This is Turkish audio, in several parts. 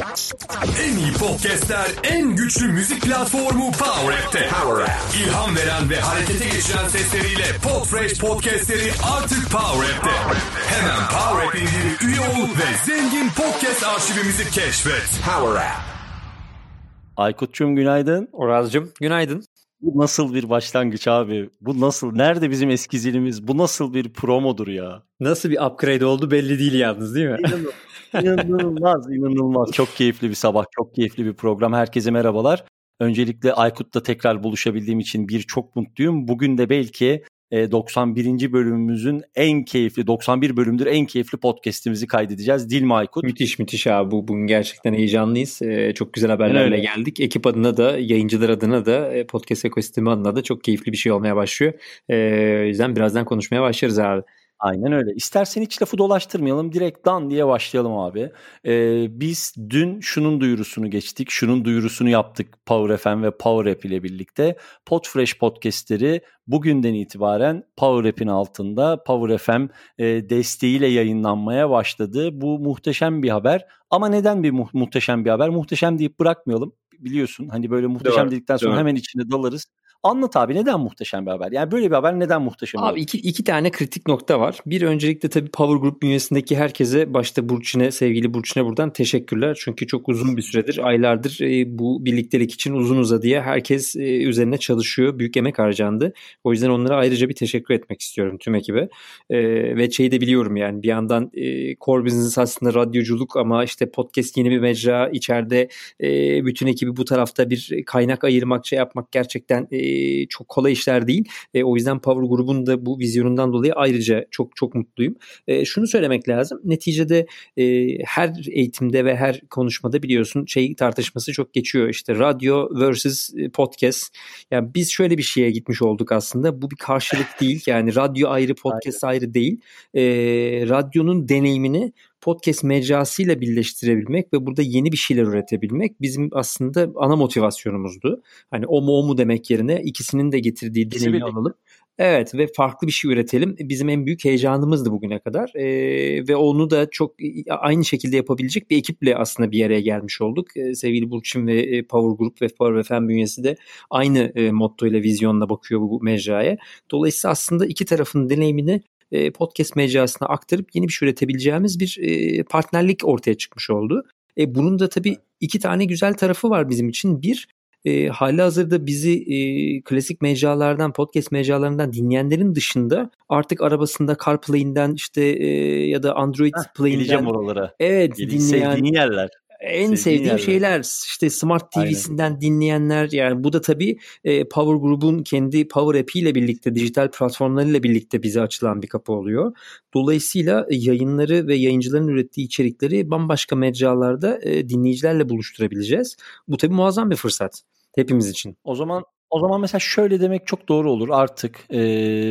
En iyi podcastler, en güçlü müzik platformu Power App'te. Power App. İlham veren ve harekete geçiren sesleriyle Podfresh podcastleri artık Power App'te. Hemen Power App indir, üye ol ve zengin podcast arşivimizi keşfet. Power App. Aykut'cum günaydın. Oraz'cım günaydın. Bu nasıl bir başlangıç abi? Bu nasıl? Nerede bizim eski zilimiz? Bu nasıl bir promodur ya? Nasıl bir upgrade oldu belli değil yalnız değil mi? İnanılmaz, inanılmaz. Çok keyifli bir sabah, çok keyifli bir program. Herkese merhabalar. Öncelikle Aykut'la tekrar buluşabildiğim için bir çok mutluyum. Bugün de belki 91. E, bölümümüzün en keyifli 91 bölümdür en keyifli podcast'imizi kaydedeceğiz. Değil mi Aykut? Müthiş müthiş abi bu bugün gerçekten heyecanlıyız. Ee, çok güzel haberlerle evet. geldik. Ekip adına da yayıncılar adına da e, podcast ekosistemi adına da çok keyifli bir şey olmaya başlıyor. O yüzden birazdan konuşmaya başlarız abi. Aynen öyle. İstersen hiç lafı dolaştırmayalım. Direkt dan diye başlayalım abi. Ee, biz dün şunun duyurusunu geçtik. Şunun duyurusunu yaptık Power FM ve Power App ile birlikte. Podfresh podcastleri bugünden itibaren Power App'in altında Power FM e, desteğiyle yayınlanmaya başladı. Bu muhteşem bir haber. Ama neden bir mu- muhteşem bir haber? Muhteşem deyip bırakmayalım. Biliyorsun hani böyle muhteşem doğru, dedikten sonra doğru. hemen içine dalarız. Anlat abi neden muhteşem bir haber? Yani böyle bir haber neden muhteşem? Abi iki, iki tane kritik nokta var. Bir öncelikle tabii Power Group bünyesindeki herkese başta Burçin'e sevgili Burçin'e buradan teşekkürler. Çünkü çok uzun bir süredir aylardır e, bu birliktelik için uzun uzadıya herkes e, üzerine çalışıyor. Büyük emek harcandı. O yüzden onlara ayrıca bir teşekkür etmek istiyorum tüm ekibe. E, ve şeyi de biliyorum yani bir yandan e, core business aslında radyoculuk ama işte podcast yeni bir mecra. içeride e, bütün ekibi bu tarafta bir kaynak ayırmak şey yapmak gerçekten e, çok kolay işler değil. E, o yüzden Power Group'un da bu vizyonundan dolayı ayrıca çok çok mutluyum. E, şunu söylemek lazım. Neticede e, her eğitimde ve her konuşmada biliyorsun şey tartışması çok geçiyor. İşte radyo versus podcast. Yani biz şöyle bir şeye gitmiş olduk aslında. Bu bir karşılık değil. Yani radyo ayrı podcast Aynen. ayrı değil. E, radyonun deneyimini podcast mecrasıyla birleştirebilmek ve burada yeni bir şeyler üretebilmek bizim aslında ana motivasyonumuzdu. Hani o mu o mu demek yerine ikisinin de getirdiği deneyimi alalım. Evet ve farklı bir şey üretelim. Bizim en büyük heyecanımızdı bugüne kadar ee, ve onu da çok aynı şekilde yapabilecek bir ekiple aslında bir araya gelmiş olduk. Ee, sevgili Burçin ve e, Power Group ve Power FM bünyesi de aynı e, motto ile vizyonla bakıyor bu mecraya. Dolayısıyla aslında iki tarafın deneyimini e, podcast mecrasına aktarıp yeni bir şey üretebileceğimiz bir e, partnerlik ortaya çıkmış oldu. E, bunun da tabii iki tane güzel tarafı var bizim için. Bir, e, hali hazırda bizi e, klasik mecralardan, podcast mecralarından dinleyenlerin dışında artık arabasında CarPlay'inden işte e, ya da Android Heh, Play'inden oralara. Evet, dinleyen sevdiğin yerler en sevdiğim yerler. şeyler işte Smart TV'sinden Aynen. dinleyenler yani bu da tabii e, Power Group'un kendi Power App ile birlikte dijital platformlarıyla birlikte bize açılan bir kapı oluyor. Dolayısıyla e, yayınları ve yayıncıların ürettiği içerikleri bambaşka mecralarda e, dinleyicilerle buluşturabileceğiz. Bu tabii muazzam bir fırsat hepimiz için. O zaman o zaman mesela şöyle demek çok doğru olur. Artık e,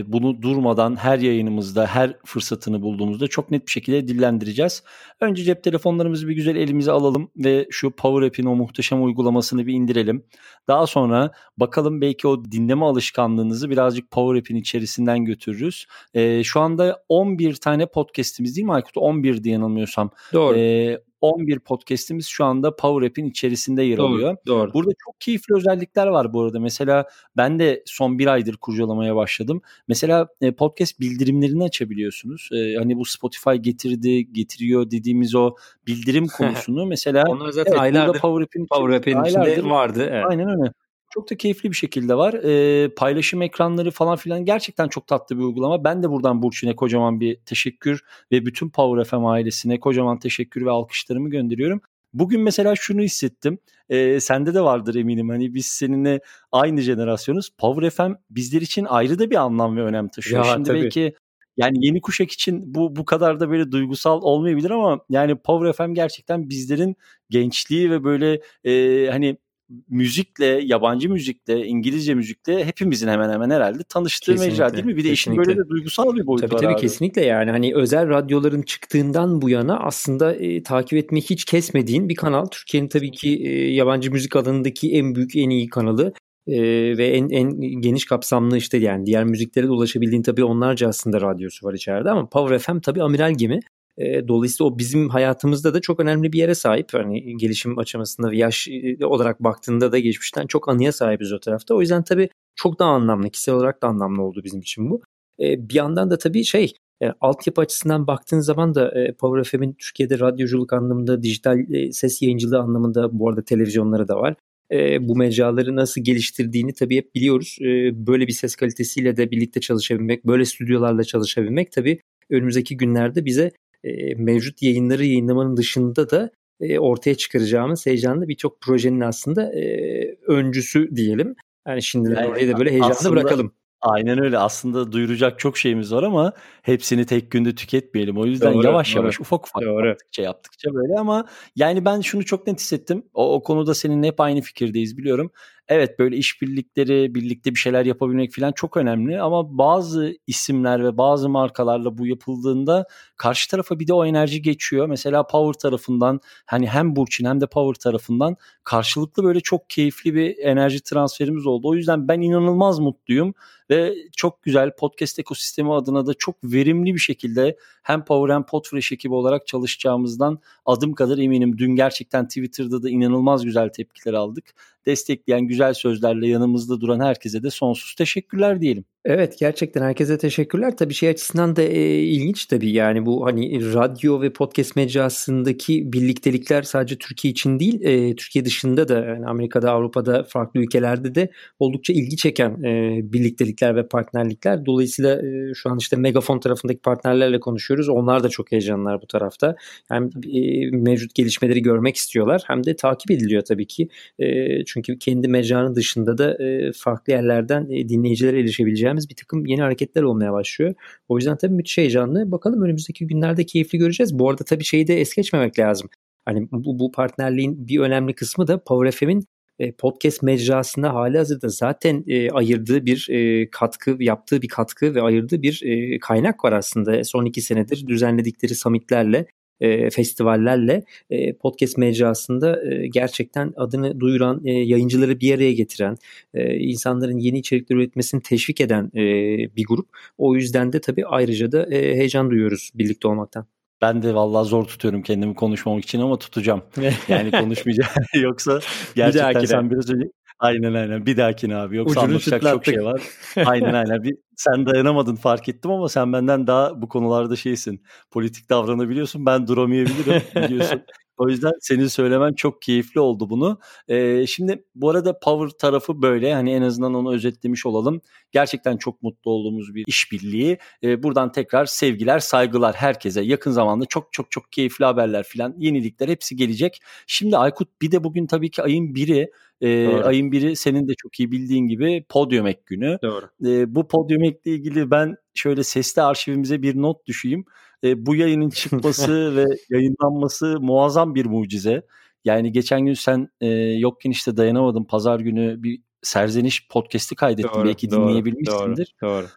bunu durmadan her yayınımızda, her fırsatını bulduğumuzda çok net bir şekilde dillendireceğiz. Önce cep telefonlarımızı bir güzel elimize alalım ve şu Power App'in o muhteşem uygulamasını bir indirelim. Daha sonra bakalım belki o dinleme alışkanlığınızı birazcık Power App'in içerisinden götürürüz. E, şu anda 11 tane podcast'imiz değil mi Aykut? 11 diye yanılmıyorsam. Doğru. E, 11 podcast'imiz şu anda Power App'in içerisinde yer doğru, alıyor. Doğru. Burada çok keyifli özellikler var bu arada. Mesela ben de son bir aydır kurcalamaya başladım. Mesela e, podcast bildirimlerini açabiliyorsunuz. E, hani bu Spotify getirdi, getiriyor dediğimiz o bildirim konusunu mesela Onlar zaten evet, aylardır Power App'in, Power App'in içinde vardı. Evet. Aynen öyle. Çok da keyifli bir şekilde var. E, paylaşım ekranları falan filan gerçekten çok tatlı bir uygulama. Ben de buradan Burçin'e kocaman bir teşekkür ve bütün Power FM ailesine kocaman teşekkür ve alkışlarımı gönderiyorum. Bugün mesela şunu hissettim. E, sende de vardır eminim. Hani biz seninle aynı jenerasyonuz. Power FM bizler için ayrı da bir anlam ve önem taşıyor. Ya, Şimdi tabii. belki yani yeni kuşak için bu bu kadar da böyle duygusal olmayabilir ama yani Power FM gerçekten bizlerin gençliği ve böyle e, hani müzikle, yabancı müzikle, İngilizce müzikle hepimizin hemen hemen herhalde tanıştığı kesinlikle, mecra değil mi? Bir de işin böyle de duygusal bir boyutu tabii, var Tabii abi. kesinlikle yani hani özel radyoların çıktığından bu yana aslında e, takip etmeyi hiç kesmediğin bir kanal. Türkiye'nin tabii ki e, yabancı müzik alanındaki en büyük, en iyi kanalı. Ee, ve en, en geniş kapsamlı işte yani diğer müziklere de ulaşabildiğin tabii onlarca aslında radyosu var içeride ama Power FM tabii amiral gemi E, dolayısıyla o bizim hayatımızda da çok önemli bir yere sahip. Hani gelişim aşamasında yaş e, olarak baktığında da geçmişten çok anıya sahibiz o tarafta. O yüzden tabii çok daha anlamlı, kişisel olarak da anlamlı oldu bizim için bu. E, bir yandan da tabii şey e, altyapı açısından baktığın zaman da e, Power FM'in Türkiye'de radyoculuk anlamında, dijital ses yayıncılığı anlamında bu arada televizyonları da var. E, bu mecraları nasıl geliştirdiğini tabii hep biliyoruz. E, böyle bir ses kalitesiyle de birlikte çalışabilmek, böyle stüdyolarla çalışabilmek tabii önümüzdeki günlerde bize e, mevcut yayınları yayınlamanın dışında da e, ortaya çıkaracağımız heyecanlı birçok projenin aslında e, öncüsü diyelim. Yani şimdiden yani, orayı da böyle heyecanlı aslında, bırakalım. Aynen öyle. Aslında duyuracak çok şeyimiz var ama hepsini tek günde tüketmeyelim. O yüzden doğru, yavaş doğru. yavaş ufak ufak doğru. yaptıkça yaptıkça böyle ama yani ben şunu çok net hissettim. O, o konuda seninle hep aynı fikirdeyiz biliyorum evet böyle işbirlikleri, birlikte bir şeyler yapabilmek falan çok önemli ama bazı isimler ve bazı markalarla bu yapıldığında karşı tarafa bir de o enerji geçiyor. Mesela Power tarafından hani hem Burçin hem de Power tarafından karşılıklı böyle çok keyifli bir enerji transferimiz oldu. O yüzden ben inanılmaz mutluyum ve çok güzel podcast ekosistemi adına da çok verimli bir şekilde hem Power hem Podfresh ekibi olarak çalışacağımızdan adım kadar eminim. Dün gerçekten Twitter'da da inanılmaz güzel tepkiler aldık. Destekleyen güzel sözlerle yanımızda duran herkese de sonsuz teşekkürler diyelim. Evet gerçekten herkese teşekkürler. Tabii şey açısından da e, ilginç tabii yani bu hani radyo ve podcast mecrasındaki birliktelikler sadece Türkiye için değil e, Türkiye dışında da yani Amerika'da Avrupa'da farklı ülkelerde de oldukça ilgi çeken e, birliktelikler ve partnerlikler. Dolayısıyla e, şu an işte Megafon tarafındaki partnerlerle konuşuyoruz. Onlar da çok heyecanlılar bu tarafta. Hem e, mevcut gelişmeleri görmek istiyorlar hem de takip ediliyor tabii ki. E, çünkü kendi mecranın dışında da e, farklı yerlerden e, dinleyicilere erişebileceğimiz bir takım yeni hareketler olmaya başlıyor. O yüzden tabii müthiş heyecanlı. Bakalım önümüzdeki günlerde keyifli göreceğiz. Bu arada tabii şeyi de es geçmemek lazım. Hani bu, bu partnerliğin bir önemli kısmı da Power FM'in e, podcast mecrasında hali hazırda zaten e, ayırdığı bir e, katkı, yaptığı bir katkı ve ayırdığı bir e, kaynak var aslında. Son iki senedir düzenledikleri summitlerle e, festivallerle e, podcast mecrasında e, gerçekten adını duyuran, e, yayıncıları bir araya getiren, e, insanların yeni içerikler üretmesini teşvik eden e, bir grup. O yüzden de tabii ayrıca da e, heyecan duyuyoruz birlikte olmaktan. Ben de vallahi zor tutuyorum kendimi konuşmamak için ama tutacağım. Yani konuşmayacağım. Yoksa gerçekten sen biraz önce Aynen aynen. Bir dahakine abi. Yoksa Ucunu anlatacak çok şey var. aynen aynen. Bir, sen dayanamadın fark ettim ama sen benden daha bu konularda şeysin. Politik davranabiliyorsun. Ben duramayabilirim biliyorsun. O yüzden senin söylemen çok keyifli oldu bunu. Ee, şimdi bu arada Power tarafı böyle. Hani en azından onu özetlemiş olalım. Gerçekten çok mutlu olduğumuz bir işbirliği. Ee, buradan tekrar sevgiler, saygılar herkese. Yakın zamanda çok çok çok keyifli haberler filan, yenilikler hepsi gelecek. Şimdi Aykut bir de bugün tabii ki ayın biri. E, ayın biri senin de çok iyi bildiğin gibi Podium Ek günü. Doğru. E, bu Podium Ek'le ilgili ben şöyle sesli arşivimize bir not düşeyim. E, bu yayının çıkması ve yayınlanması muazzam bir mucize. Yani geçen gün sen e, yokken işte dayanamadım pazar günü bir serzeniş podcast'i kaydettim. Doğru, Belki doğru, dinleyebilmişsindir. Doğru, doğru.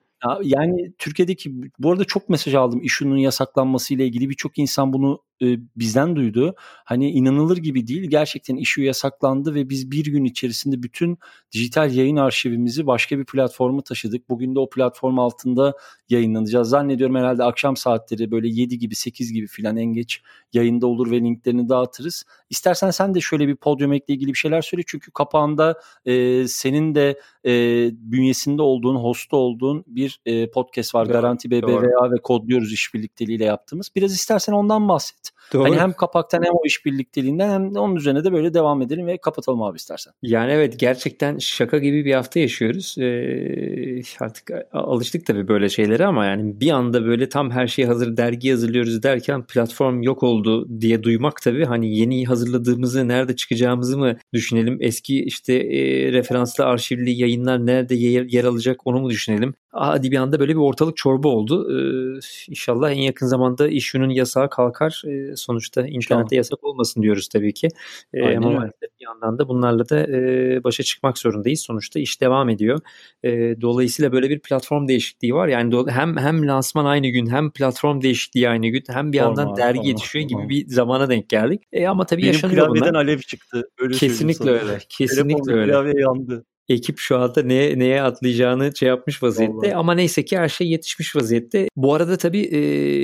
Yani Türkiye'deki bu arada çok mesaj aldım işunun yasaklanması ile ilgili birçok insan bunu e, bizden duydu. Hani inanılır gibi değil. Gerçekten işu yasaklandı ve biz bir gün içerisinde bütün dijital yayın arşivimizi başka bir platforma taşıdık. Bugün de o platform altında yayınlanacağız. Zannediyorum herhalde akşam saatleri böyle 7 gibi 8 gibi filan en geç yayında olur ve linklerini dağıtırız. İstersen sen de şöyle bir podyum ekle ilgili bir şeyler söyle. Çünkü kapağında e, senin de e, bünyesinde olduğun, hostu olduğun bir e, podcast var. Doğru, Garanti BBVA doğru. ve Kodluyoruz işbirlikteliğiyle yaptığımız. Biraz istersen ondan bahset. Doğru. Hani hem kapaktan hem o iş birlikteliğinden hem de onun üzerine de böyle devam edelim ve kapatalım abi istersen. Yani evet gerçekten şaka gibi bir hafta yaşıyoruz. Ee, artık alıştık tabii böyle şeylere ama yani bir anda böyle tam her şey hazır dergi hazırlıyoruz derken platform yok oldu diye duymak tabii hani yeni hazırladığımızı nerede çıkacağımızı mı düşünelim? Eski işte e, referanslı arşivli yayınlar nerede yer, yer alacak onu mu düşünelim? Hadi bir anda böyle bir ortalık çorba oldu. Ee, inşallah en yakın zamanda işunun yasağı kalkar. Sonuçta internette yasak olmasın diyoruz tabii ki. Ee, ama maalesef bir yandan da bunlarla da e, başa çıkmak zorundayız. Sonuçta iş devam ediyor. E, dolayısıyla böyle bir platform değişikliği var. Yani hem hem lansman aynı gün hem platform değişikliği aynı gün hem bir yandan Olmaz, dergi olmaz, yetişiyor olmaz. gibi bir zamana denk geldik. E, ama tabii Benim yaşanıyor bunlar. alev çıktı. Öyle Kesinlikle öyle. Kesinlikle öyle. Klavye yandı. Ekip şu anda neye, neye atlayacağını şey yapmış vaziyette. Vallahi. Ama neyse ki her şey yetişmiş vaziyette. Bu arada tabii e,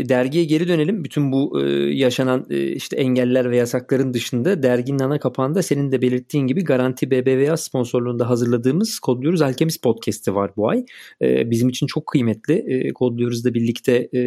dergiye geri dönelim. Bütün bu e, yaşanan e, işte engeller ve yasakların dışında derginin ana kapağında senin de belirttiğin gibi Garanti BBVA sponsorluğunda hazırladığımız Kodluyoruz Alkemist podcast'i var bu ay. E, bizim için çok kıymetli. E, Kodluyoruz'da birlikte e,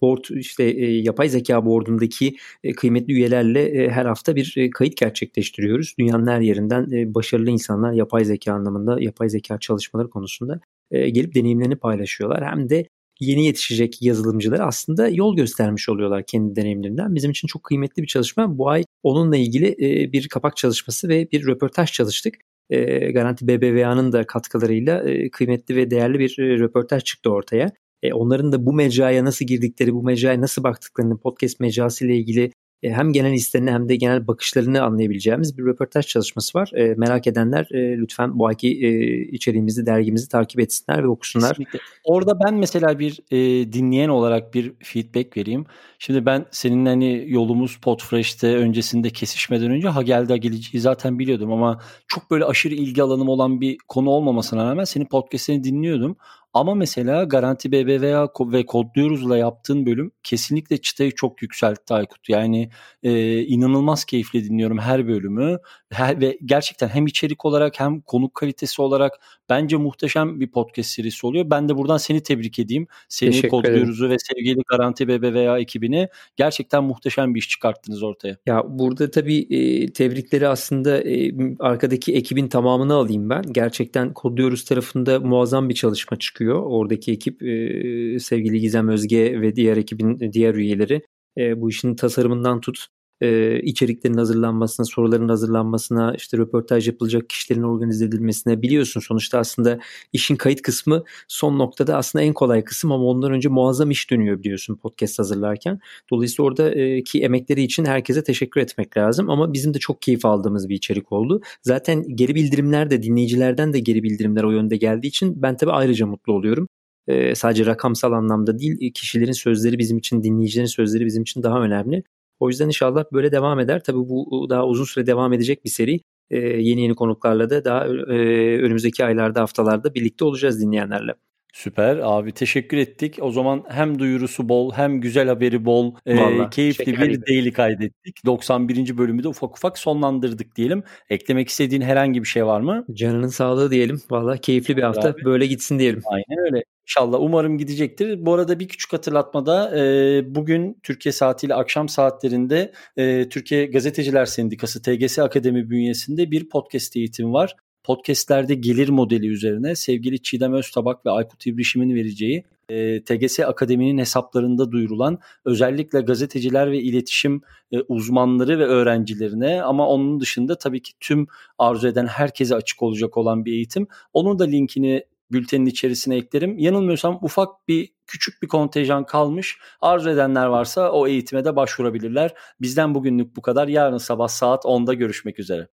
board işte e, yapay zeka board'undaki e, kıymetli üyelerle e, her hafta bir e, kayıt gerçekleştiriyoruz. Dünyanın her yerinden e, başarılı insanlar yapay zeka anlamında, yapay zeka çalışmaları konusunda e, gelip deneyimlerini paylaşıyorlar. Hem de yeni yetişecek yazılımcılar aslında yol göstermiş oluyorlar kendi deneyimlerinden. Bizim için çok kıymetli bir çalışma. Bu ay onunla ilgili e, bir kapak çalışması ve bir röportaj çalıştık. E, Garanti BBVA'nın da katkılarıyla e, kıymetli ve değerli bir röportaj çıktı ortaya. Onların da bu mecraya nasıl girdikleri, bu mecraya nasıl baktıklarını podcast mecrası ilgili e, hem genel hislerini hem de genel bakışlarını anlayabileceğimiz bir röportaj çalışması var. E, merak edenler e, lütfen bu ayki e, içeriğimizi, dergimizi takip etsinler ve okusunlar. Kesinlikle. Orada ben mesela bir e, dinleyen olarak bir feedback vereyim. Şimdi ben senin hani yolumuz Podfresh'te öncesinde kesişmeden önce ha geldi ha geleceği zaten biliyordum ama çok böyle aşırı ilgi alanım olan bir konu olmamasına rağmen senin podcast'ini dinliyordum. Ama mesela Garanti BBVA ve Kodluyoruz'la yaptığın bölüm kesinlikle çıtayı çok yükseltti Aykut. Yani e, inanılmaz keyifle dinliyorum her bölümü. Her, ve gerçekten hem içerik olarak hem konuk kalitesi olarak bence muhteşem bir podcast serisi oluyor. Ben de buradan seni tebrik edeyim. Seni Kodluyoruz'u ve sevgili Garanti BBVA ekibini gerçekten muhteşem bir iş çıkarttınız ortaya. Ya burada tabii e, tebrikleri aslında e, arkadaki ekibin tamamını alayım ben. Gerçekten Kodluyoruz tarafında muazzam bir çalışma çıkıyor çıkıyor. Oradaki ekip sevgili Gizem Özge ve diğer ekibin diğer üyeleri bu işin tasarımından tut e, içeriklerin hazırlanmasına, soruların hazırlanmasına, işte röportaj yapılacak kişilerin organize edilmesine biliyorsun sonuçta aslında işin kayıt kısmı son noktada aslında en kolay kısım ama ondan önce muazzam iş dönüyor biliyorsun podcast hazırlarken. Dolayısıyla oradaki emekleri için herkese teşekkür etmek lazım ama bizim de çok keyif aldığımız bir içerik oldu. Zaten geri bildirimler de dinleyicilerden de geri bildirimler o yönde geldiği için ben tabii ayrıca mutlu oluyorum. Ee, sadece rakamsal anlamda değil kişilerin sözleri bizim için dinleyicilerin sözleri bizim için daha önemli. O yüzden inşallah böyle devam eder. Tabii bu daha uzun süre devam edecek bir seri. Ee, yeni yeni konuklarla da daha e, önümüzdeki aylarda haftalarda birlikte olacağız dinleyenlerle. Süper abi teşekkür ettik. O zaman hem duyurusu bol hem güzel haberi bol e, keyifli bir daily kaydettik. 91. bölümü de ufak ufak sonlandırdık diyelim. Eklemek istediğin herhangi bir şey var mı? Canının sağlığı diyelim. Valla keyifli bir hafta abi. böyle gitsin diyelim. Aynen öyle. İnşallah umarım gidecektir. Bu arada bir küçük hatırlatmada e, bugün Türkiye saatiyle akşam saatlerinde e, Türkiye Gazeteciler Sendikası TGS Akademi bünyesinde bir podcast eğitim var. Podcast'lerde gelir modeli üzerine sevgili Çiğdem Öztabak ve Aykut İbrişim'in vereceği e, TGS Akademi'nin hesaplarında duyurulan özellikle gazeteciler ve iletişim e, uzmanları ve öğrencilerine ama onun dışında tabii ki tüm arzu eden herkese açık olacak olan bir eğitim. Onun da linkini bültenin içerisine eklerim. Yanılmıyorsam ufak bir küçük bir kontenjan kalmış. Arzu edenler varsa o eğitime de başvurabilirler. Bizden bugünlük bu kadar. Yarın sabah saat 10'da görüşmek üzere.